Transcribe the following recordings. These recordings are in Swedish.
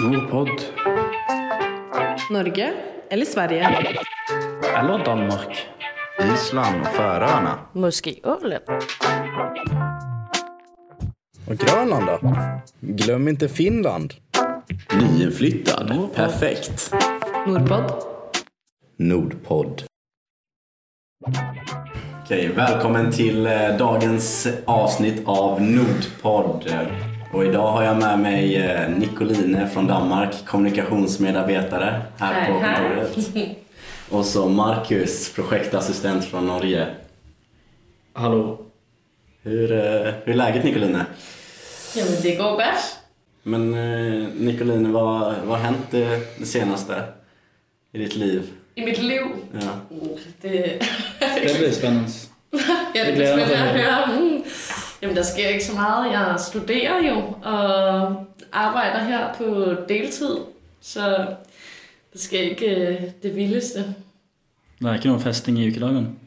Nordpod. Norge eller Sverige? Eller Danmark. Island och Färöarna. Måske Åland. Och Grönland då? Glöm inte Finland. Nyinflyttad. Perfekt. Nordpod. Nordpodd. Okej, välkommen till eh, dagens avsnitt av Nordpodd. Och idag har jag med mig eh, Nicoline från Danmark, kommunikationsmedarbetare här på kontoret. Och så Marcus, projektassistent från Norge. Hallå. Hur, eh, hur är läget Nicoline? Jamen, det går godt. Men eh, Nicoline, vad, vad har hänt det, det senaste i ditt liv? I mit liv. Ja. Uh, det, Det blir spännande. ja, det at høre. Mm. Jamen, der sker ikke så meget. Jeg studerer jo og arbejder her på deltid, så det skal ikke øh, det vildeste. Det er ikke noe festing i ukedagen.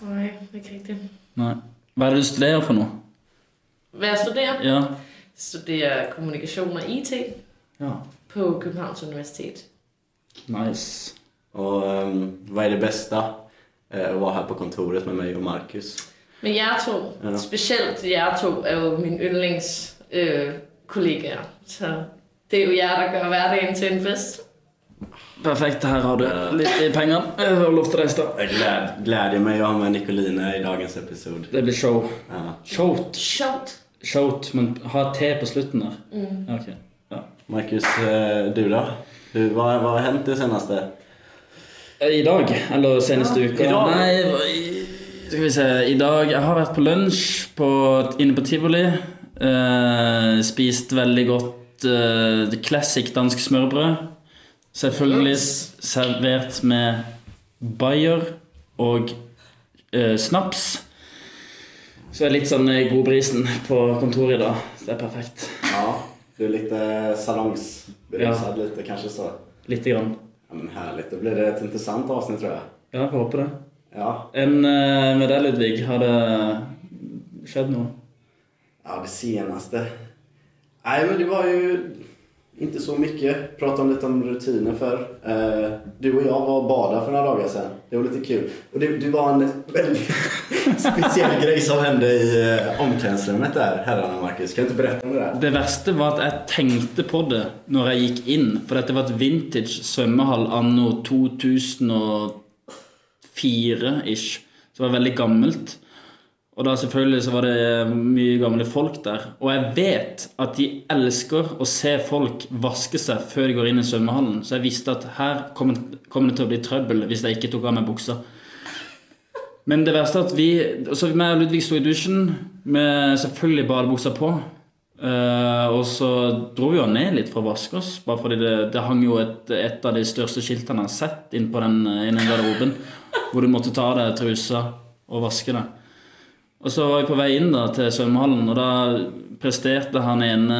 Nej, ikke rigtigt. Nei. Hva er det du studerer for noe? Hvad jeg studerer? Ja. Jeg studerer kommunikation og IT Ja. på Københavns Universitet. Nice. Och ehm, vad är det bästa eh, att vara här på kontoret med mig och Marcus? Men jer to, Ja. specielt jer to, er jo mine yndlings øh. Så det er jo jer, der gør hverdagen til en fest. Perfekt. Her har du litt penger. Jeg har lov til å reise, da. Jag gläd, glädjer mig att ha med Nicoline i dagens episod. Det blir show. Ja. Showt. Sjovt. Showt, men ha te på slutten der. Mm. Ok. Ja. Marcus, eh, du då? Hur, vad, vad har hänt det senaste? Eh, I dag, eller seneste uka? i dag. Nei, i, skal vi se. I dag Jeg har vært på lunsj på, inne på tivoli. Eh, spist veldig godt eh, classic dansk smørbrød. Selvfølgelig s- servert med bayer og eh, snaps. Så jeg er litt sånn i godbrisen på kontoret i dag. Det er perfekt. Ja, du är lite salongsberusad lite kanske så. Lite grann. Ja, men härligt, då blir det ett intressant avsnitt tror jag. Ja, jeg får håpe det. Ja, Enn eh, med deg, Ludvig? Har det skjedd noe? ja det senaste. Nej men det var ju inte så mycket. Pratade om lite om rutiner för. Eh, du och jag var och badade för några dagar sedan. Det var lite kul. Och det, det var en väldigt speciell grej som hände i eh, omklädningsrummet där, herrarna Marcus. Kan du inte berätta om det där? Det verste var at jeg tenkte på det når jeg gikk inn. For dette var et vintage svømmehall anno fire ish, Så det var veldig gammelt. Og da selvfølgelig så var det eh, mye gamle folk der. Og jeg vet at de elsker å se folk vaske seg før de går inn i svømmehallen. Så jeg visste at her kommer det til å bli trøbbel hvis jeg ikke tok av meg buksa. Men det verste er at vi Så meg og Ludvig sto i dusjen med selvfølgelig badebuksa på. Eh, og så dro vi jo ned litt for å vaske oss, bare fordi det, det hang jo et, et av de største skiltene jeg har sett inn på den ene garderoben, hvor du måtte ta av deg trusa og vaske det. Og så var vi på vei inn da til svømmehallen, og da presterte han ene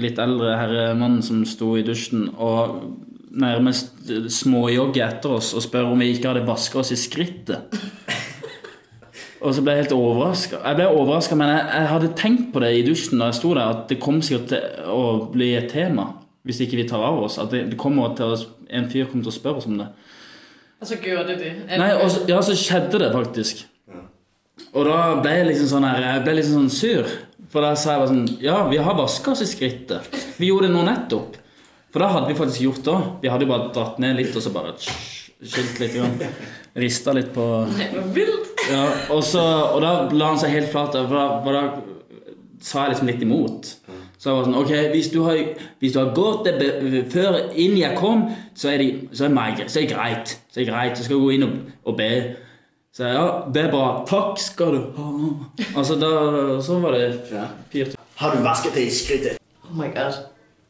litt eldre herremannen som sto i dusjen, og nærmest småjogge etter oss og spørre om vi ikke hadde vaska oss i skrittet. Og så ble jeg helt overraska. Jeg ble overraska, men jeg, jeg hadde tenkt på det i dusjen da jeg sto der, at det kom sikkert til å bli et tema hvis ikke vi tar av oss. At det, det kommer til å, en fyr kommer til å spørre oss om det. Og så gjorde det det. Nei, og så, ja, så skjedde det faktisk. Og da ble jeg liksom sånn her Jeg ble liksom sånn sur. For da sa jeg bare sånn Ja, vi har vaska oss i skrittet. Vi gjorde det nå nettopp. For da hadde vi faktisk gjort det òg. Vi hadde jo bare dratt ned litt og så bare skilt litt. Grann. Rista litt på Nej, hvor vildt. ja, og, så, og da la han seg helt flat. For da, sa jeg liksom litt imot. Så jeg var sånn Ok, hvis du har, hvis du har gått det be- før inn jeg kom, så er det, så er meg, så er det greit. Så er det greit. Så skal du gå inn og, og be. Så jeg, ja, det er bra. Takk skal du ha. Altså, da, så var det Ja. fire Har du vaskat dig i skrittet? Oh my god.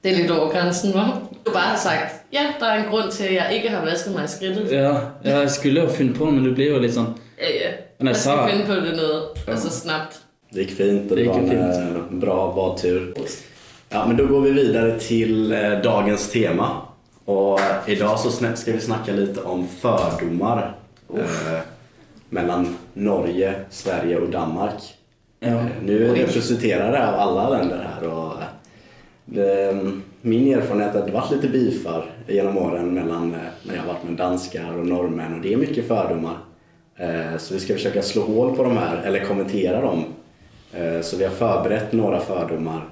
Det er lidt over grænsen, hva'? Du bare har sagt, ja, der er en grund til, at jeg ikke har vasket mig i skridtet. Ja, ja, jeg skulle jo funnet på det, men du blir jo litt sånn Ja, ja. Men jeg Jeg skal sa- finde på det noget, altså snabbt. Det gick fint och det, Det var en fint. eh, bra badtur. Ja, men då går vi vidare till eh, dagens tema. Och idag så ska vi snacka lite om fördomar eh, mellan Norge, Sverige och Danmark. Ja. Eh, Nu är vi representerade av alla länder här och eh, det, min erfarenhet är att det varit lite bifar genom åren mellan eh, när jag har varit med danskar och norrmän och det är mycket fördomar. Eh, Så vi ska försöka slå hål på de här, eller kommentera dem. Eh, Så vi har förberett några fördomar,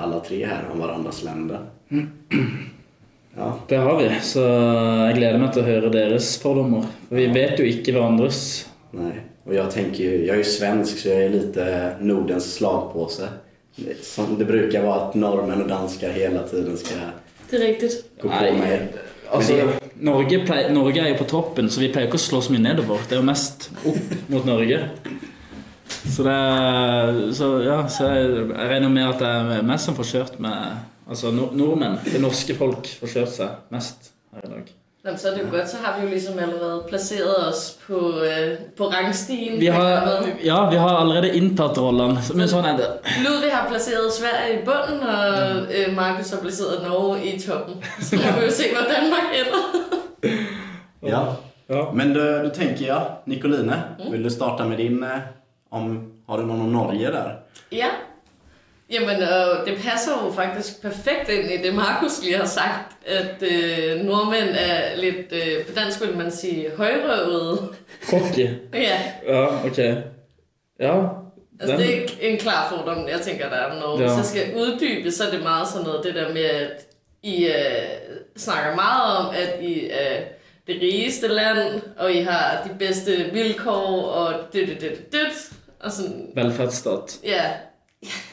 alla tre här, om varandras länder. Ja, Det har vi, så jeg gleder meg til å høre deres fordommer. For vi vet jo ikke hverandres. nej. Och jag tänker ju, jag är ju svensk så jag är lite Nordens slagpåse. Det- Som det brukar vara att norrmän och danskar hela tiden ska Det gå på Nej. mig. Altså, Men det- Norge, pleier, Norge er jo på toppen, så vi pleier ikke å slå så mye nedover. Det er jo mest opp mot Norge. Så det er, så, ja, så jeg, jeg regner med at det er mest som får kjørt med Altså nord nordmenn. Det norske folk får kjørt seg mest her i dag. Jamen, så er det jo godt, så har vi jo ligesom allerede placeret os på, øh, på rangstigen. Vi har, ja, vi har allerede inntatt rollene. Men sånn er det. Ludvig har placeret Sverige i bunden, og øh, Markus har placeret Norge i toppen. Så må vi jo se, hvor Danmark ender. Ja. Ja. Men då, då tänker jag, Nicoline, vill du starta med din, eh, om, har du någon om Norge där? Ja. Jamen, øh, det passer jo faktisk perfekt ind i det, Markus lige har sagt, at øh, nordmænd er lidt, øh, på dansk vil man sige, højrøvede. Cocky. Ja, Ja, ok. Ja. altså det er ikke en klar fordom, jeg tænker, der er Norge. Ja. Jeg skal uddybe, så er det meget sådan noget, det der med, at I øh, snakker meget om, at I er det rigeste land, og I har de bedste vilkår, og det, det, det, det, det. Og sådan, Velferdsstat. ja,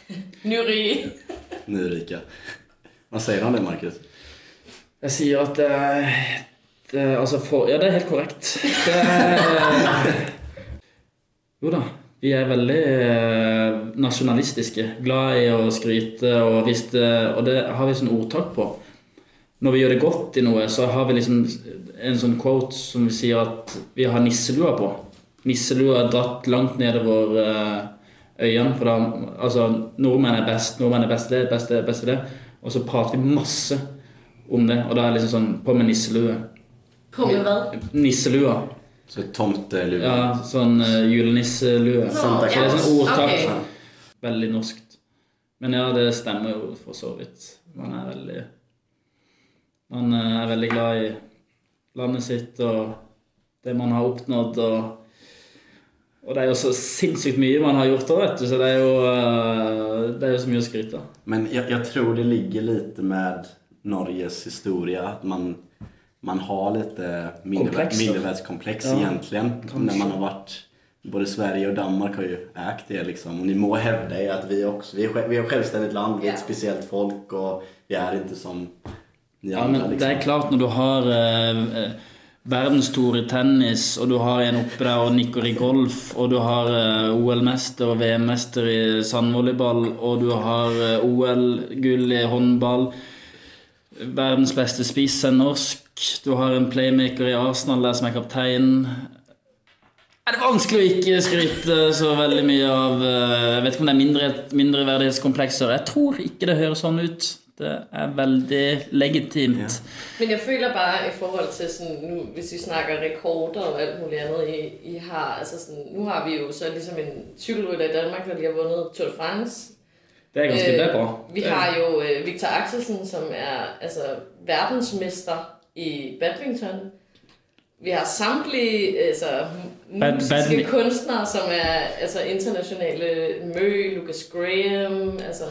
nyrige. Nyrika. Vad säger du om det, Marcus? Jeg sier at det er det, er- altså for, Ja, det er helt korrekt. Det er Jo da. Vi veldig eh, nasjonalistiske. Glad i å skryte. Og, hvis det, og det har vi sånn ordtak på. Når vi gjør det godt i noe, så har vi liksom en sånn quote som sier at vi har nisselua på. Nisselua er dratt langt nedover eh, øynene. For da, altså, nordmenn er best, nordmenn er best i det, best i det, best i det. Og så prater vi masse om det. Og da er det liksom sånn På med nisselue. På med hvad? Nisselua. Så tomtelua. Ja, sånn uh, julenisselue. Santa Så det er sånn ordtak. Okay. Veldig norskt. Men ja, det stemmer jo for så vidt. Man er veldig Man eh, er veldig glad i landet sitt og det man har oppnådd. Og, og det er jo så sinnssykt mye man har gjort òg, vet du. Så det er jo, eh, det er jo så mye å skryte av. Men jag, jag tror det ligger lite med Norges historia. Att man, man har då. mindervärdeskomplex Ja, egentligen. kanske. När man har varit... Både Sverige och Danmark har ju ägt det liksom. Och ni må hävda er att vi också... Vi är, vi är ett självständigt land, vi är ett speciellt folk och vi är inte som ni Ja, andra men liksom. det er klart når du har eh, eh, i tennis, og du har en oppe der og nikker i golf, og du har eh, OL-mester og VM-mester i sandvolleyball, og du har eh, OL-gull i håndball, verdens beste spiss er norsk, du har en playmaker i Arsenal der som er kaptein. Er det vanskelig å ikke skryte eh, så veldig mye av Jeg vet ikke om det er mindre, mindreverdighetskomplekser. Jeg tror ikke det høres sånn ut. Det er veldig legitimt. Men jeg føler bare i forhold til sådan, nu, hvis vi snakker rekorder og alt muligt andet, I, I har, altså sådan, nu har vi jo så ligesom en cykelrytter i Danmark, der lige har vundet Tour de France. Det er ganske det er bra. Vi har jo øh, Victor Axelsen, som er altså, verdensmester i badminton. Vi har samtlige altså, Bad- musiske badmi- kunstnere, som er altså, internationale Mø, Lucas Graham. Altså,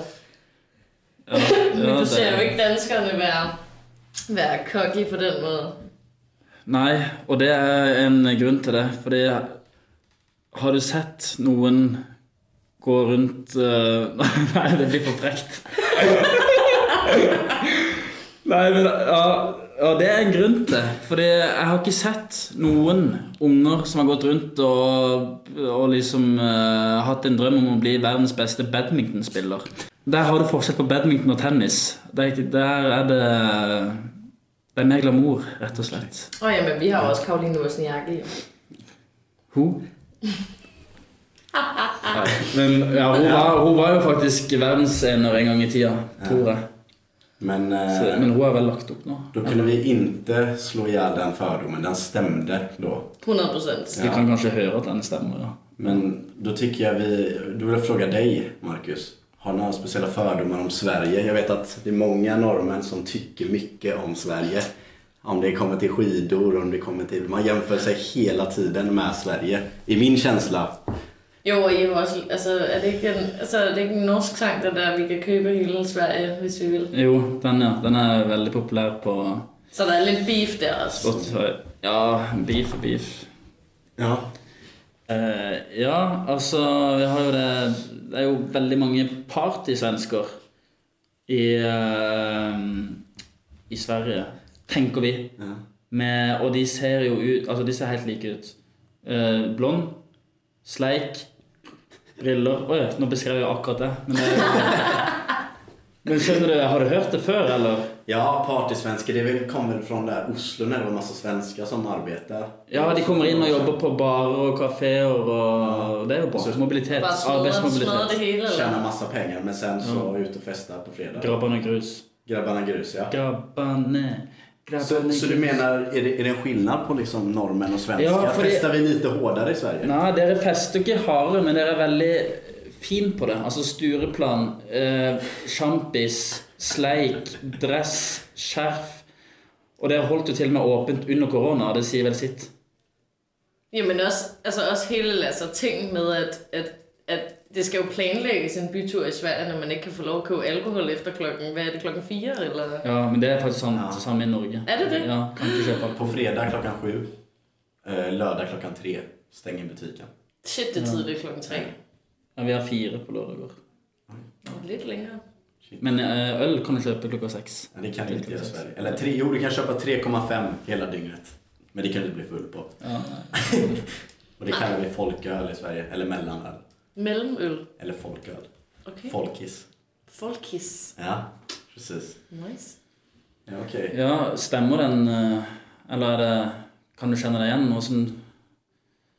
Ja, men du ser jo det, ikke danskerne være, være cocky på den måde. nei, og det er en grunn til det. Fordi har du sett noen gå rundt eh, Nei, det blir for frekt. Nei, men ja, ja, det er en grunn til. Fordi jeg har ikke sett noen unger som har gått rundt og, og liksom eh, hatt en drøm om å bli verdens beste badmintonspiller. Der har du forskjell på badminton og tennis. Der, der er det Det er mer glamour, rett og slett. Og jamen, vi har også Karoline Wozniacki. Hun? Nei, men ja, hun, var, hun var jo faktisk verdensener en gang i tida, tror jeg. Men, eh, Så, men hun har vel lagt opp nå. då kunde vi inte slå ihjäl den fördomen. Den stämde då. 100 procent. Vi kan kanskje høre at den stemmer, ja. Men då tycker jag vi... Då vill jag fråga dig, Marcus. Har några speciella fördomar om Sverige. Jag vet att det är många norrmän som tycker mycket om Sverige. Om det kommer till skidor, om det kommer till... Man jämför sig hela tiden med Sverige. I min känsla. Jo, jo altså, er det ikke en, altså, er det ikke en norsk sang, den der, vi kan købe hele Sverige, hvis vi vil? Jo, den, ja. Den er veldig populær på Så der er lidt beef der også. Spotify. Ja, beef og beef. Ja. Eh, ja, altså Vi har jo det Det er jo veldig mange partysvensker i, eh, i Sverige, tenker vi. ja. Med, og de ser jo ut Altså, de ser helt like ut. Eh, blond, sleik, briller Oi, nå beskrev jeg akkurat det. Men, det jo- men skjønner du, har du hørt det før, eller? Ja, partysvenskar. Det är väl- kommer från där Oslo när det var massa svenskar som arbetar. Ja, de kommer inn og jobber på barer og kafeer, og det er jo bra. Mobilitet. Det eller? Tjänar massa pengar men sen så ut och festa på fredag. Grabbarna grus. Grabbarna grus ja. Grabbarna, Så, så du menar, är det, är det en skillnad på liksom norrmän och svenskar? Ja, för det- Festar vi lite hårdare i Sverige? Nei, dere fester ikke hardere, men dere er veldig fin på det. Altså Stureplan, eh, sjampis, sleik, dress, skjerf. Og dere holdt jo til og med åpent under korona, det sier vel sitt. Jamen også, altså også hele altså, ting med, at, at, at det skal jo planlægges en bytur i Sverige, når man ikke kan få lov at købe alkohol efter klokken, hvad er det, klokken 4 eller? Ja, men det er faktisk sant Ja. samme i Norge. Er det det? Ja, kan ikke kjøpe På fredag klockan sju, eh, lördag klockan tre stänger butiken. Shit, det er tidligt klokken 3. Ja, vi har fire på lørdager. Lidt længere. Men eh, øl kan du kjøpe klokka seks. Men det kan du inte göra i Sverige. Eller tre, jo, du kan köpa 3,5 hela dygnet. Men det kan du inte bli full på. Ja, Och det kallar vi folköl i Sverige. Eller mellanöl. Mellemøl. Eller folköl. Okay. Folkis. Folkis. Ja, precis. Nice. Ja, okej. ja stemmer den eh, Eller er det Kan du kjenne deg igjen? Noe som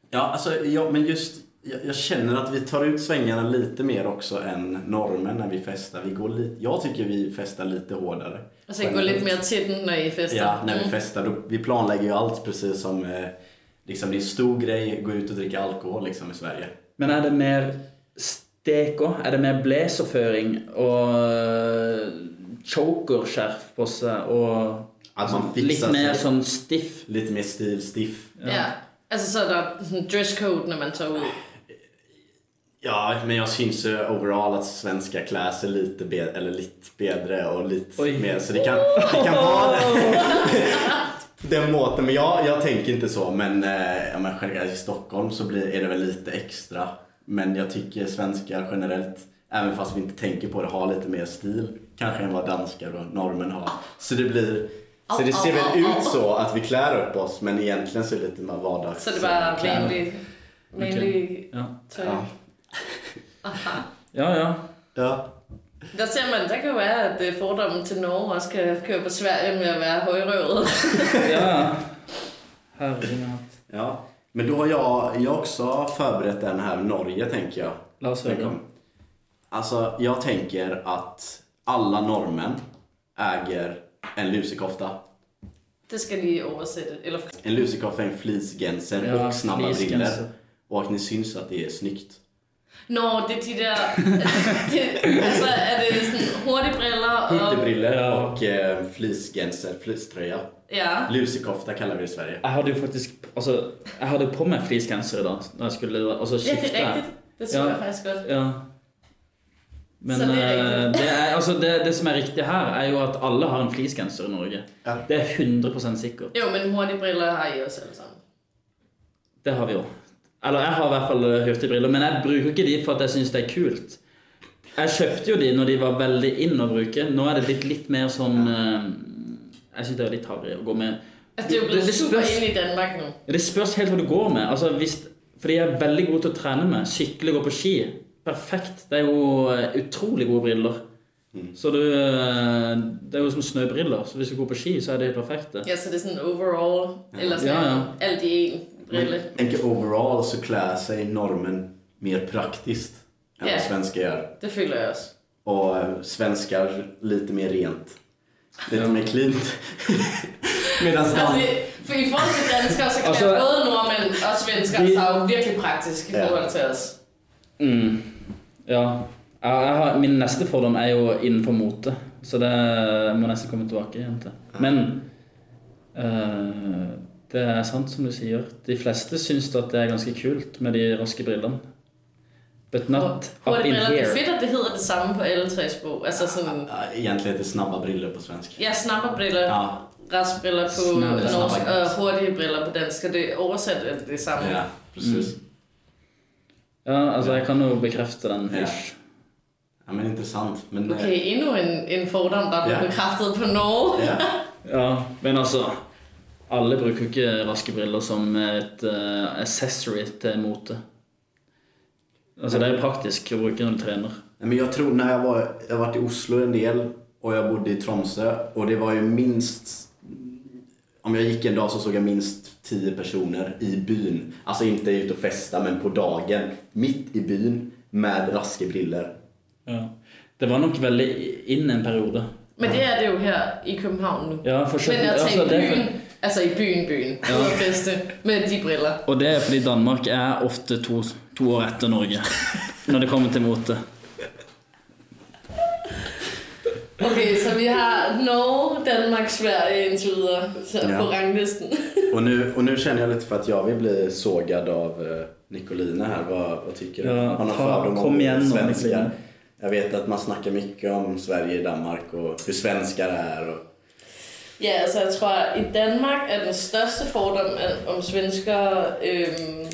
Ja, alltså, ja, men just jag, jag känner att vi tar ut svängarna lite mer också än normen när vi festar. Vi går lite, jeg tycker vi festar lite hårdare. Altså, I går lidt mere til den, når I fester. Ja, när vi Mm. festar. Då, vi planlägger ju allt precis som... Eh, liksom, det är en stor grej att gå ut och dricka alkohol liksom, i Sverige. Men er det mer stek òg? Er det mer blazerføring og eh, chokerskjerf på Att man litt fixar mer sig. sånn stiff? Lite mer stil, stiff. Ja. Altså, så er der sådan dresscode, når man tager ud. Ja, men jag syns ju overall att svenska klär sig lite, be, eller lite bedre och lite Oj. mer. Så det kan, det kan vara den måten. Men jag, jag tänker inte så. Men, eh, ja, men generellt i Stockholm så blir, är det väl lite extra. Men jag tycker svenskar generellt, även fast vi inte tänker på det, har lite mer stil. Kanske än vad danskar och norrmän har. Så det blir... Så det ser väl ut så att vi klär upp oss men egentligen så är det lite mer vardags. Så det bare kläder. vanlig, vanlig Ja. Aha. ja, ja. Ja. Der ser man, der kan jo være, at øh, fordommen til Norge også kan køre på Sverige med at være højrøvet. ja. Herregud. Ja, men då har jag, jag också förberett den här Norge tänker jag. La oss Den høre. kom. Alltså, jag tänker att alla norrmän äger en lusekofta. Det skal de oversætte. Eller En lusekofta är en fleecegenser Ja, och snabba briller. Och att ni syns att det är snyggt. Nå, det er de der... det, altså, er det sådan hurtige briller og... Skjortebriller Ja. och eh, fleecegenser, fleecetröja. Ja. Lusekofta kallar vi det i Sverige. Jeg hadde jo faktisk Altså, jeg hadde på meg fleecegenser i dag når jeg skulle Og så ja, det skifta jeg. rigtigt. Det så Ja. jeg faktisk godt. Ja. Men det er eh, det, er, altså det, det som er riktig her, er jo at alle har en fleecegenser i Norge. Ja. Det er 100% sikkert. Jo, men hurtige briller har I også alle sammen. Det har vi jo. Eller jeg har i hvert fall eh, hurtigbriller, men jeg bruker ikke de for at jeg syns det er kult. Jeg kjøpte jo de når de var veldig inn å bruke. Nå er det blitt litt mer sånn Jeg syns det er litt harry å gå med det Danmark nu. Det spørs helt hva du går med. Altså, hvis, for de er veldig gode til å trene med. Sykle, gå på ski. Perfekt. Det er jo eh, utrolig gode briller. Så du, eh, Det er jo som snøbriller. Så hvis du går på ski, så er det helt perfekte. Ja, så det er sådan overall, eller sådan Ja, ja. Alt i en brille. Jag tänker overall så klär sig normen mer praktiskt än Ja. vad svenskar gör. Det føler jeg også. Och eh, svenskar lite mer rent. Lite mer cleant. Medan Altså, dan- det- for i forhold til danskere, så klæder Og så- både nordmænd og svenskere Vi- sig jo virkelig praktisk i Ja. forhold til os. Mm. Ja. Har, min neste fordom er jo innenfor mote, så det må jeg nesten komme tilbake igjen til. Men eh, det er sant som du sier. De fleste syns at det er ganske kult med de raske brillene. But not up Hurtige in briller, det er here. fedt, at det hedder det samme på alle tre sprog. Altså sådan, Ja, Egentligen heter det snabba briller på svenska. ja, snapperbriller, Ja, raskbriller på Snabbe, norsk og hurtige briller på dansk. Og det oversat er det det samme. ja precis. Ja, altså jeg kan jo bekrefte den. Ja. Ja, men intressant. Men, eh, Okay, endnu en, en fordom, der blev Ja. bekræftet på Norge. Ja. Ja, men altså Alle bruker jo ikke raske briller som et eh, accessory til mote. Altså Det er praktisk å bruke når du trener. Men jag tror när jag var, jag varit i Oslo en del och jag bodde i Tromsö och det var ju minst om jag gick en dag så såg jag minst tio personer i byn. Alltså inte ut och festa men på dagen. Mitt i byn med raske briller. Ja. Det var nok veldig inn en periode. Men det er det jo her i København nu. Ja, for Men at altså, tage altså i byen, byen, Ja. med de briller. Og det er fordi Danmark er ofte to, to år etter Norge når det kommer til mote. Okay, så vi har Norge, Danmark, Sverige indtil videre så Ja. på ranglisten. Och nu, och nu känner jag lite för att jag vill bli sågad av eh, Nicolina här. Vad, vad tycker du? Ja, Har någon ta- fördom kom igen svenskar? Jag vet att man snackar mycket om Sverige i Danmark och hur svenskar är. Och, Ja, altså jeg tror, at i Danmark er den største fordom om svensker øhm,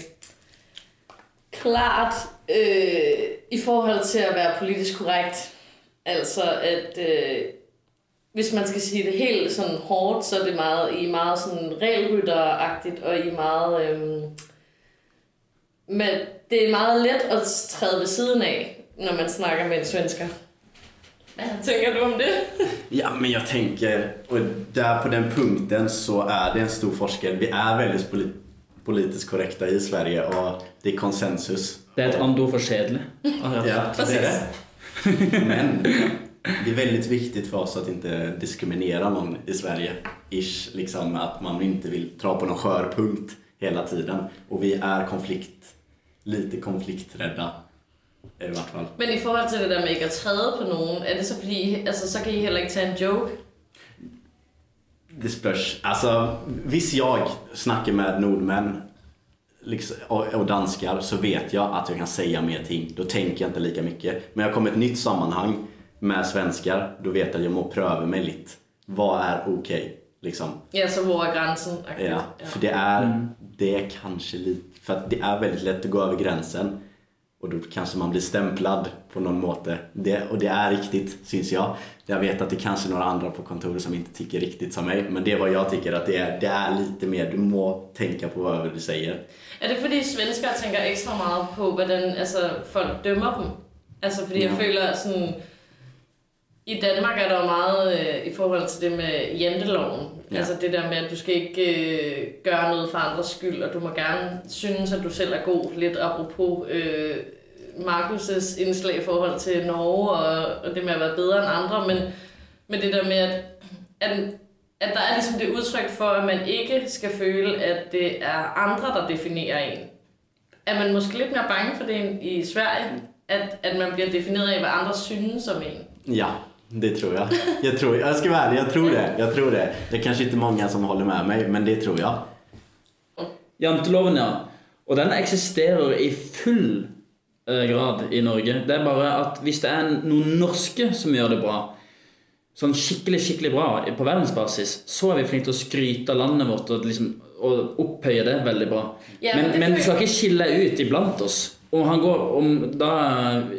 klart øh, i forhold til at være politisk korrekt. Altså at øh, hvis man skal sige det helt sådan hårdt, så er det meget, I meget sådan regelrytteragtigt, og I meget... Øhm, men det er meget let at træde ved siden af, når man snakker med en svensker. Hvad tænker du om det? Ja, men jag tänker, och där på den punkten så är det en stor forskare. Vi är väldigt poli- politiskt korrekta i Sverige och det är konsensus. Det er et annet ord for kjedelig. Ja, det är det. Men det är väldigt viktigt för oss att inte diskriminera någon i Sverige. Ish, liksom att man inte vill dra på någon skör punkt hela tiden. Och vi är konflikt, lite konflikträdda i vart fall. Men i forhold til det der med ikke at træde på nogen, er det så fordi, altså så kan I heller ikke tage en joke? Det spörs. Alltså, hvis jag snackar med nordmän liksom, och, och danskar så vet jag att jag kan säga mer ting. Då tänker jag inte lika mycket. Men jag kommer ett nytt sammanhang med svenskar, då vet jag att jag må pröva mig lite. Vad är okej? liksom. Ja, så hvor er grænsen? Ja, för det är, det är kanske lite, för att det är väldigt lätt att gå över gränsen och då kanske man blir stämplad på någon måte. Det, och det är riktigt, syns jag. Jag vet att det kanske är några andra på kontoret som inte tycker riktigt som mig, men det är vad jag tycker att det är, det är lite mer, du må tänka på vad du säger. Er det fordi svenskere tænker ekstra meget på, hvordan altså, folk dømmer dem? Altså fordi jeg Ja. føler sådan... I Danmark er der jo meget øh, i forhold til det med janteloven. Ja. Altså det der med, at du skal ikke øh, gøre noget for andres skyld, og du må gerne synes, at du selv er god. Lidt apropos øh, Markus' indslag i forhold til Norge, og, og det med at være bedre end andre. Men, men det der med, at, at, at der er ligesom det udtryk for, at man ikke skal føle, at det er andre, der definerer en. Er man måske lidt mere bange for det end i Sverige? At, at man bliver defineret af, hvad andre synes om en? Ja, det tror jag. Jag, tror, jag ska vara ärlig, jag tror det. Jag tror det. Det är kanske inte många som håller med mig, men det tror jag. Janteloven, ja. Og den eksisterer i full eh, grad i Norge. Det er bare at hvis det er noen norske som gjør det bra, sånn skikkelig, skikkelig bra på verdensbasis, så er vi flinke til å skryte av landet vårt og, liksom, og opphøye det veldig bra. Ja, men, men men du skal ikke skille ut iblant oss. Om, han går, om da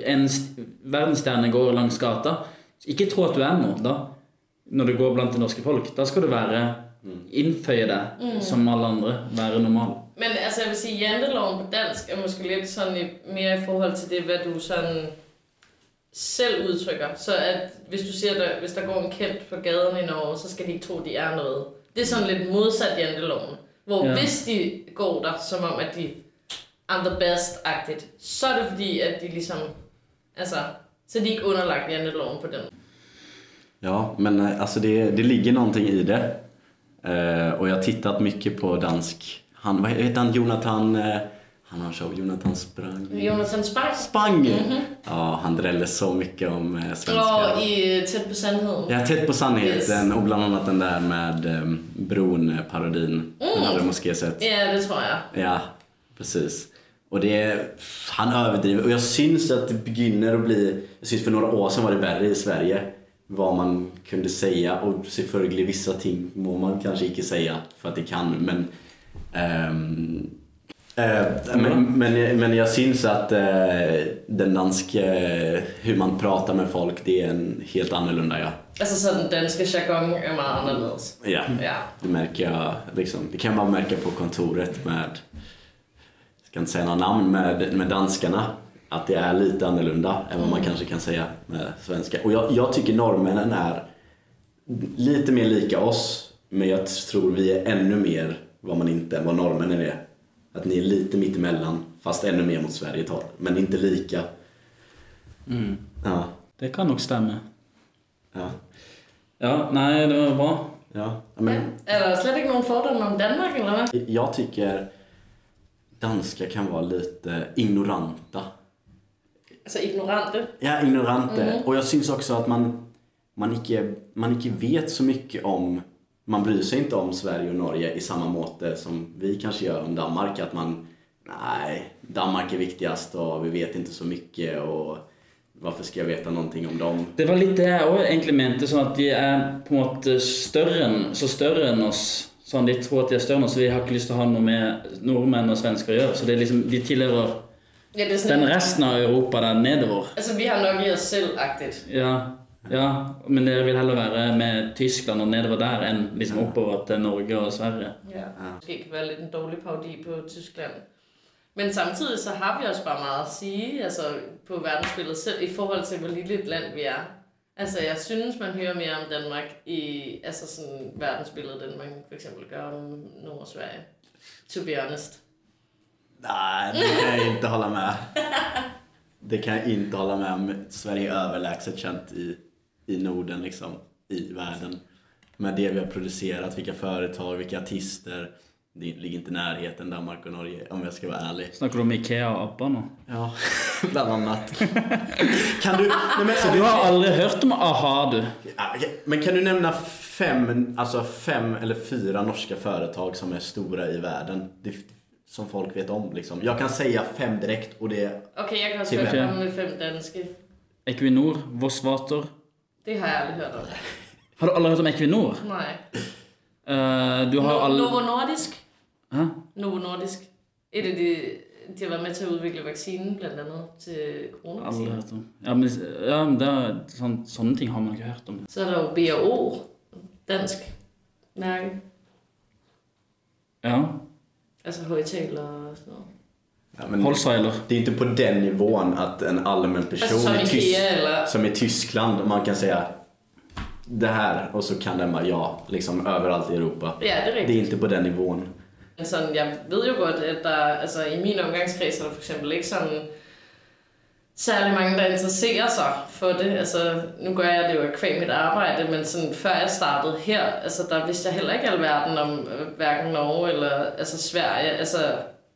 en st- verdensstjerne går langs gata, ikke tro at du er noe da, når du går blant det norske folk. Da skal du være innføye deg som alle andre, være normal. Men altså, jeg vil sige, janteloven på dansk er måske lidt sådan i, mere i forhold til det, hvad du sådan selv udtrykker. Så at hvis du siger, at hvis der går en kendt på gaderne i Norge, så skal de ikke tro, de er noget. Det er sådan lidt modsat janteloven. Hvor Ja. hvis de går der, som om at de er the best-agtigt, så er det fordi, at de ligesom, altså, så er de ikke underlagt janteloven på den Ja, men eh, alltså det, det ligger någonting i det. Eh, och jag har tittat mycket på dansk. Han, vad heter han? Jonathan... Eh, Han har en show, Jonathan Sprang. Jonathan Sparks. Spang! Ja, han dräller så mycket om eh, svenska. Och i eh, Tät på sandheden. Ja, Tätt på sannheten Yes. och bland annat den där med um, bron-parodin. Den hade du måske sett. Ja, det tror jag. Ja, precis. Och det han överdriver. Och jag syns att det begynner att bli... Jag syns för några år sedan var det värre i Sverige. Vad man kunde säga. Och selvfølgelig vissa ting må man kanske inte säga för att det kan. Men, ehm, eh, men, men, men jag syns att eh, den danske, hur man pratar med folk, det är en helt annorlunda ja. Altså så den danske jargon är meget anderledes. Ja, Ja. det märker jag. Liksom, det kan man märka på kontoret med, ska inte säga några namn, med, med danskarna. Att det är lite annorlunda än vad man kanske kan säga med svenska. Och jag, jag tycker norrmännen är lite mer lika oss. Men jag tror vi är ännu mer vad man inte är, vad norrmännen är. Att ni är lite mittemellan, fast ännu mer mot Sverige tar. Men inte lika. Ja, Det kan nog stämma. ja, Ja, nej, det var bra. ja. Men, Er der slet ikke nogen fordomme om Danmark, eller? Jag tycker danskar kan vara lite ignoranta. Altså ignorante. Ja, ignorante. Och jag syns också att man, man, inte, man inte vet så mycket om... Man bryr sig inte om Sverige och Norge i samma måte som vi kanske gör om Danmark. Att man, nej, Danmark är viktigast och vi vet inte så mycket och varför ska jag veta någonting om dem? Det var litt det jeg òg egentlig mente, sånn at de er på større enn, så større enn oss. Sånn, De tror at de er større oss, så vi har ikke lyst til å ha noe med nordmenn og svensker å gjøre. Så det er liksom, de tilhører Ja, er den resten av Europa der nedover. altså vi har nok i os selv-agtigt. Ja, ja, men dere vil heller være med Tyskland og nedover der enn liksom oppover til Norge og Sverige. Ja. Måske kan være lidt en dårlig parodi på Tyskland. Men samtidig så har vi også bare meget at sige altså på verdensbilledet selv i forhold til, hvor lille et land vi er. Altså, jeg synes, man hører mere om Danmark i altså sådan verdensbilledet, end man for eksempel gør om Nord- og Sverige. To be honest. Nej, det kan jag inte hålla med. Det kan jag inte hålla med om. Sverige är överlägset känt i, i Norden, liksom, i världen. Med det vi har producerat, vilka företag, vilka artister. Det ligger inte i närheten Danmark och Norge, om jag ska vara ärlig. Snakker du om Ikea og ABBA? Ja, bland annat. Kan du... Nej, men, Så du har aldri hørt om a-ha, du? Okej. Men kan du nämna fem, alltså fem eller fyra norska företag som är stora i världen? Det, som folk vet om liksom. Jag kan säga fem direkt och det är Okay, jeg kan med fem danske. Equinor, Vossvater. Det har jeg aldrig hørt om. Har du aldri hørt om Equinor? Nej. Eh, du har No- aldri Novo Nordisk. Hæ? Novo Nordisk. Et af de, de har været med til at udvikle vaccinen, blandt andet til coronavaccinen. hørt om. Ja, men, ja, men det er, sånn, sånne ting har man ikke hørt om. Så er der jo B&O, dansk mærke. Ja. Altså højtaler og sådan noget. Ja, men Holsweiler. det är inte på den nivån att en allmän person Alltså som i Tysk, eller... som i Tyskland, och man kan säga det här och så kan den bara ja, liksom överallt i Europa. Ja, det er Det är inte på den nivån. Men sådan, jeg ved jo godt, at der, altså i min omgangskreds er der for eksempel ikke liksom sådan særlig mange, der interesserer sig for det. Altså, nu gør jeg det jo af kvæg mit arbejde, men sådan, før jeg startede her, altså, der vidste jeg heller ikke alverden om eh, hverken Norge eller altså, Sverige. Altså,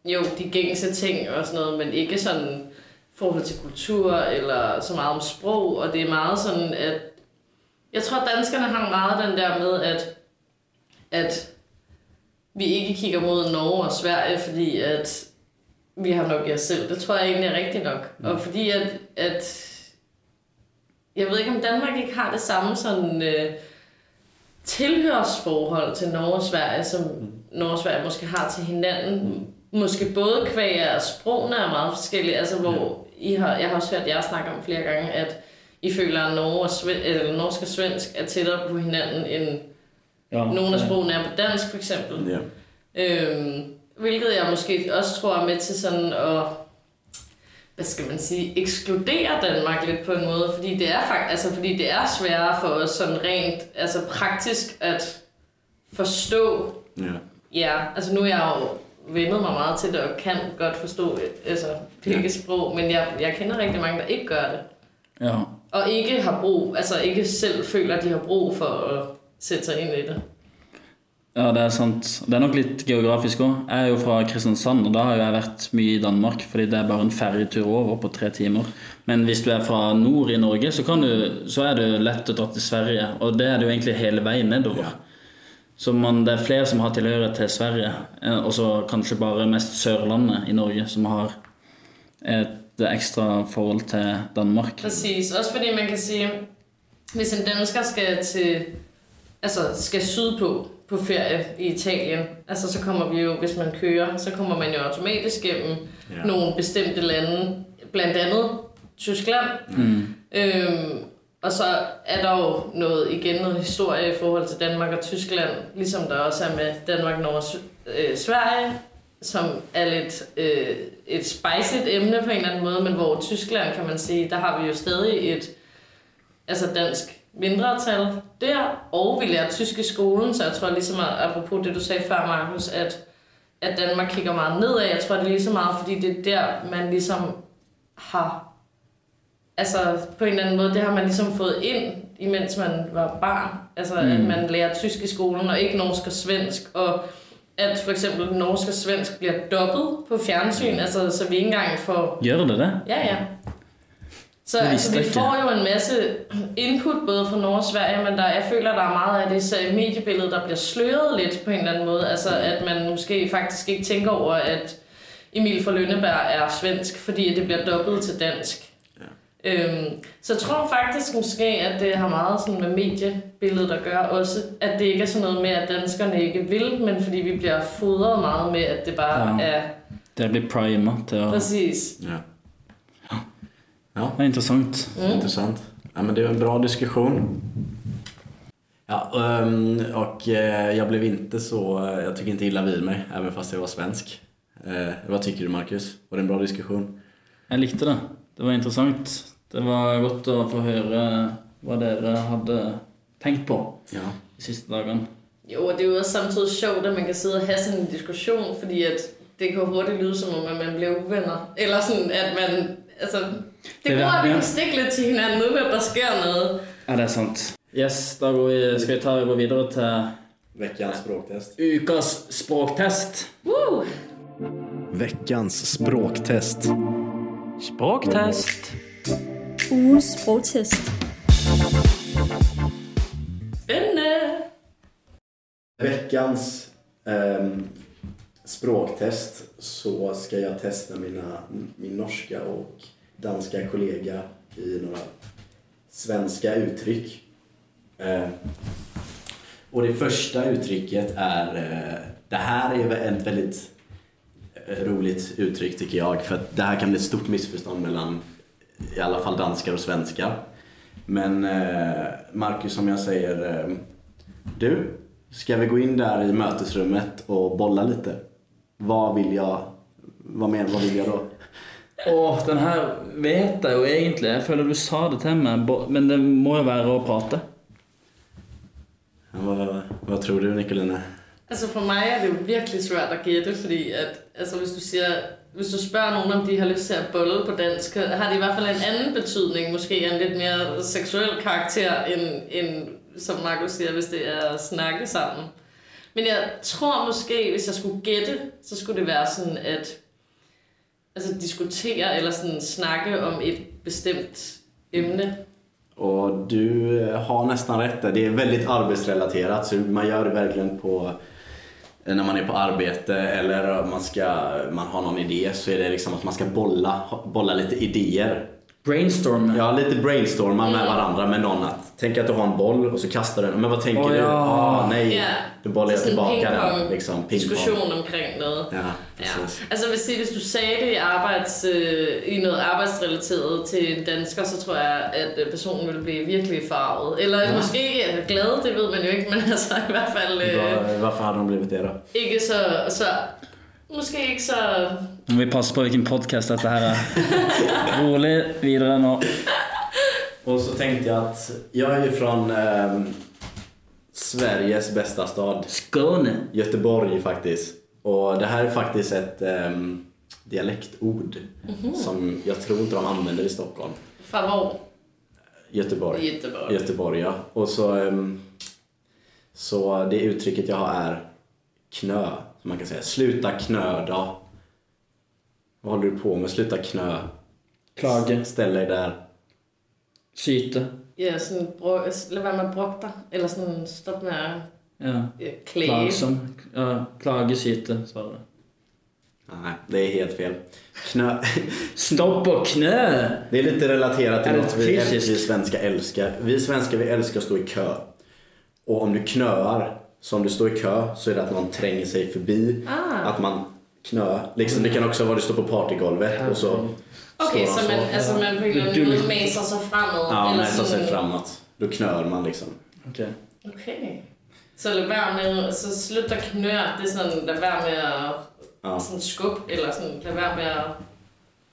jo, de gængse ting og sådan noget, men ikke sådan forhold til kultur eller så meget om sprog, og det er meget sådan, at jeg tror, danskerne har meget den der med, at, at vi ikke kigger mod Norge og Sverige, fordi at vi har nok i os selv. Det tror jeg egentlig er rigtigt nok. Mm. Og fordi at, at jeg ved ikke, om Danmark ikke har det samme sådan øh, tilhørsforhold til Norge og Sverige, som Norge og Sverige måske har til hinanden. Måske både kvæg af sprogene er meget forskellige, altså hvor I har, jeg har også hørt jer snakke om flere gange, at I føler, at Norge og Sve, eller norsk og svensk er tættere på hinanden, end Ja. nogle af sprogene er på dansk, for eksempel. Ja. Øhm, hvilket jeg måske også tror er med til sådan at, hvad skal man sige, ekskludere Danmark lidt på en måde, fordi det er faktisk, altså fordi det er sværere for os sådan rent, altså praktisk at forstå, Ja. ja, altså nu er jeg jo vendet mig meget til det, og kan godt forstå altså, hvilket Ja. sprog, men jeg, jeg kender rigtig mange, der ikke gør det. Ja. Og ikke har brug, altså ikke selv føler, at de har brug for at sætte sig ind i det. Ja, det er sant. Det er nok litt geografisk òg. Jeg er jo fra Kristiansand, og da har jeg vært mye i Danmark. Fordi det er bare en ferjetur over på tre timer. Men hvis du er fra nord i Norge, så, kan du, så er det lett å dra til Sverige. Og det er det jo egentlig hele veien nedover. Så man, det er flere som har tilhørighet til Sverige, eh, og så kanskje bare mest Sørlandet i Norge som har et ekstra forhold til Danmark. Præcis. Også fordi man kan sige, hvis en dansker skal til, altså skal sydpå på ferie i Italien, altså så kommer vi jo, hvis man kører, så kommer man jo automatisk gennem Ja. nogle bestemte lande, blandt andet Tyskland. Mm. Øhm, og så er der jo noget, igen noget historie i forhold til Danmark og Tyskland, ligesom der også er med Danmark, Norge og øh, Sverige, som er lidt øh, et spicet emne på en eller anden måde, men hvor Tyskland, kan man sige, der har vi jo stadig et altså dansk mindretal der, og vi lærer tysk i skolen, så jeg tror ligesom, at apropos det du sagde før, Markus, at, at Danmark kigger meget nedad. Jeg tror, det er lige så meget, fordi det er der, man ligesom har, altså på en eller anden måde, det har man ligesom fået ind, imens man var barn. Altså, mm. at man lærer tysk i skolen, og ikke norsk og svensk, og at for eksempel norsk og svensk bliver dobbelt på fjernsyn, altså, så vi ikke engang får Gjør det det? Ja, ja. Så Det altså, vi får jo en masse input både fra Norge og Sverige, men der, jeg føler, der er meget af det så mediebillede, der bliver sløret lidt på en eller anden måde. Altså, at man måske faktisk ikke tænker over, at Emil fra Lønneberg er svensk, fordi det bliver dobbelt til dansk. Ja. Øhm, så jeg tror faktisk måske, at det har meget sådan med mediebilledet at gøre også. At det ikke er sådan noget med, at danskerne ikke vil, men fordi vi bliver fodret meget med, at det bare Ja. er Det blir primer til præcis. Ja. Ja, Det er interessant. intressant. Ja, men det är en bra diskussion. Ja, ehm, och eh, jag blev inte så... eh, Jag tycker inte illa vid mig, även fast jag var svensk. Eh, Vad tycker du, Marcus? Var det en bra diskussion? Jeg likte det. Det var interessant. Det var godt å få høre hva dere hadde tenkt på Ja. de siste dagene. Jo, det er jo også samtidig sjovt, at man kan sidde og have sådan en diskussion, at det kan hurtigt lyde som om, man bliver uvenner. Eller sådan, at man... Altså, det, går, at vi kan stikke lidt til hinanden, uden at der sker noget. Ja, det er sant. Yes, da går vi, skal vi ta, gå videre til Veckans språktest. ukas språktest. Woo! Veckans språktest. Språktest. Ugens sprogtest. Spændende! Veckans ehm, språktest så ska jag testa mina, min norska och danska kollega i några svenska uttryck. Eh, och det första uttrycket är, eh, det här är ett väldigt eh, roligt uttryck tycker jag för att det här kan bli ett stort missförstånd mellan i alla fall danskar och svenskar. Men eh, Marcus, om jag säger eh, du, ska vi gå in där i mötesrummet och bolla lite? Vad vill jag, vad, menar, vad vill jag då? Åh, den her vet jeg jo egentlig. Jeg føler du sa det til meg, bo- men det må jo være å prate. Vad, vad tror du Nicolina? Altså for mig er det jo virkelig svært at gætte, fordi at, altså hvis du siger, hvis du spørger nogen, om de har lyst til at bolle på dansk, har det i hvert fald en anden betydning, måske en lidt mere seksuel karakter, end, end som Markus siger, hvis det er at snakke sammen. Men jeg tror måske, hvis jeg skulle gætte, så skulle det være sådan at altså diskutere eller sådan snakke om ett bestämt ämne. Och du eh, har nästan rätt där. Det är väldigt arbetsrelaterat så man gör det verkligen på eh, när man är på arbete eller man, ska, man har någon idé så är det liksom att man ska bolla, bolla lite idéer. Brainstorm. Ja, lite brainstorma med varandra med någon. Att, tänk att du har en boll och så kastar du den. Men vad tänker du? ja. Ah, nej, Ja. då bollar jag tillbaka den. Liksom, diskussion omkring noget. Ja, Ja. precis. Vil sige, hvis du sagde det i, arbejds, øh, i noget arbejdsrelateret til en dansker, så tror jeg, at øh, personen ville blive virkelig farvet. Eller ja. måske ikke glad, det ved man jo ikke, men altså i hvert fald øh, Var, varför hade de blivit det då? ikke så, så... Måske ikke så... Må vi passe på hvilken podkast dette her er. Rolig videre nå. Och så tänkte jag att jag är ju från ehm, Sveriges bästa stad. Skåne. Göteborg faktiskt. Och det här är faktiskt ett ehm, dialektord som jag tror inte de använder i Stockholm. Fra hvor? Göteborg. Göteborg. Göteborg ja. Och så, ehm, Så det uttrycket jag har är knö, man kan säga. Sluta knöda. Vad håller du på med? Sluta knö. Klage. Ställ dig där. Syte. Ja, sådan, bro, lad være med at brokke dig. Eller sådan, stop med at Ja. klage. Plagsom. Ja, svarar du. Nej, det är helt fel. Knö... Stopp och knö! Det är lite relaterat till något vi, vi svenskar älskar. Vi svenskar vi älskar att stå i kö. Och om du knöar, så om du står i kö så är det att någon tränger sig förbi. Ah. Att man knö. Liksom, det kan också vara att du står på partygolvet och så Okay, så altså, man på en eller anden måde maser sig fremad. Ja, nästan sig framåt. Då knör man liksom. Okej. Okay. Så med, så slut at knør, det er lad være med at Ja, sådan skub, eller være med at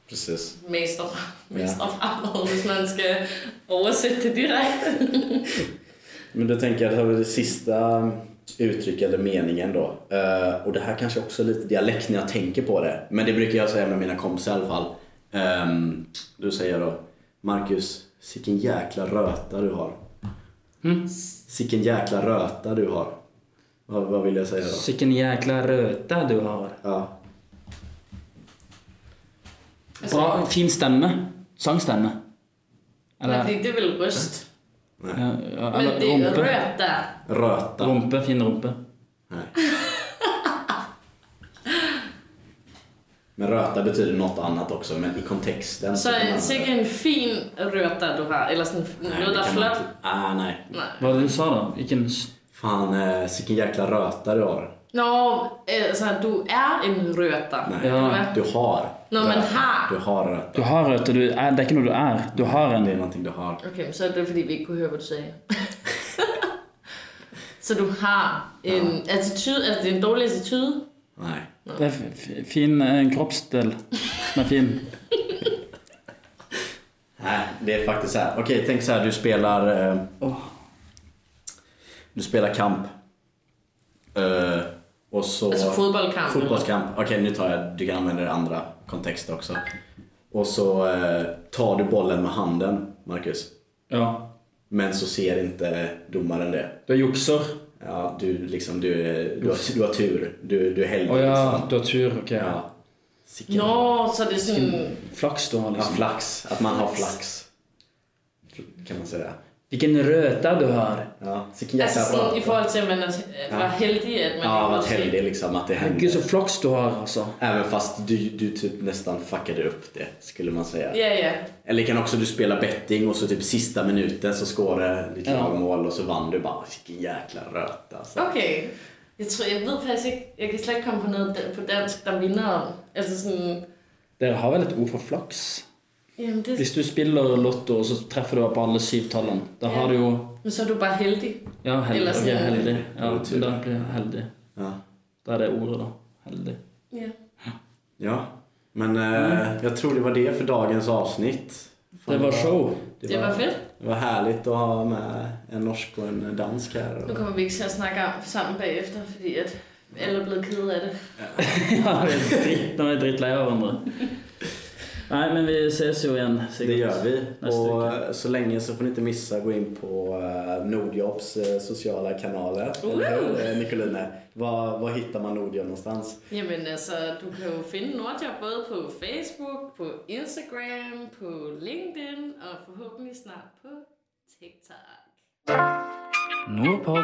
precis. mestre fremad, hvis man skal oversætte det direkte. Men då tänker jag att det, det sista uttryck eller meningen då. Eh, och det här kanske också är lite dialekt när jag tänker på det. Men det brukar jag säga med mina kompisar i alla fall. Um, då säger jag då Marcus, sicken jäkla röta du har. Mm. Sicken jäkla röta du har. Vad, vad vill jag säga då? Sicken jäkla röta du har. Ja. Bra, fin stemme. Sangstemme. Eller fordi det er vel ryst. ja, ja, Men det er rumpe. Röta. Rumpe, fin rumpe. Nej. Men röta betyder något annat också, men i kontexten Så kan man- en, en fin rødt du har, eller er kan man flot. inte. Ah, nej. Nej. Vad du sa då? Vilken... Fan, eh, sicken jäkla röta du har. Nå, altså, du er en røter. Nej, Ja. Du har. Men röta. har. Du har röta. Du har röta, du är, det är inte något du är. Du har Det är en. någonting du har. Okay, så er det fordi, vi ikke kunne høre, hvad du sagde. Så du har en attitude, altså det er en dårlig attitude. Nej. Det är f- f- fin en kroppsdel som är fin. Nej, det är faktiskt så här. Okej, tänk så här. Du spelar... Eh, Åh. Du spelar kamp. Eh, och så... Altså fodboldkamp. Fotbollskamp. Okej, nu tar jag... Du kan använda det i andra kontexter också. Och så eh, tar du bollen med handen, Marcus. Ja. Men så ser inte domaren det. Du joxar. Ja, du liksom... Du, du, har, du har tur. Du, du är heldig. Åh ja, liksom. du har tur. Okej. Ja. Sicken- Nå, så det er sådan... Flax du har Ja, liksom. flax. Att man har flax. Kan man säga. Vilken röta du har. Ja, sicken jäkla i röta. forhold til, at man er, at var heldig, at man Ja, varit heldig liksom att det Gud så flax du har alltså. Även fast du, du typ nästan fuckade upp det, skulle man säga. Ja, ja. Eller kan också du spela betting och så typ sista minuten så scorar ditt Ja. lag mål och så vann du bara. Vilken jäkla röta. Alltså. Okay. Jeg, tror, jeg ved faktisk ikke, jeg kan slet ikke komme på da- på dansk, der vinder om. Altså sådan, Dere har for flaks? Jamen det, Hvis du spiller lotto, og så treffer du på alle syv tallene, da har du jo men så er du bare heldig. Ja, heldig. Eller Ok, sånn- heldig. Ja, Det var men da blir jeg heldig. Ja. Da er det ordet, da. Heldig. Ja. ja. Men eh, jag tror det var det för dagens avsnitt. Det var show. Det var fedt. Det var härligt att ha med en norsk och en dansk här. Nu kommer vi ikke til at snakke om sammen bagefter, fordi at alle er blevet kede af det. ja, vi er dritt, nå er vi drittlei av hverandre. Nei, men vi ses jo igjen. sikkert. Det gör vi. Nästa Och vecka. eh, så länge så får ni inte missa gå in på eh, Nordjobs eh, sociala kanaler. Eller hur eh, Nicoline? Var, var hittar man Nordjobb någonstans? Jamen altså, du kan jo finde Nordjob både på Facebook, på Instagram, på LinkedIn og forhåbentlig snart på TikTok. Nordpod.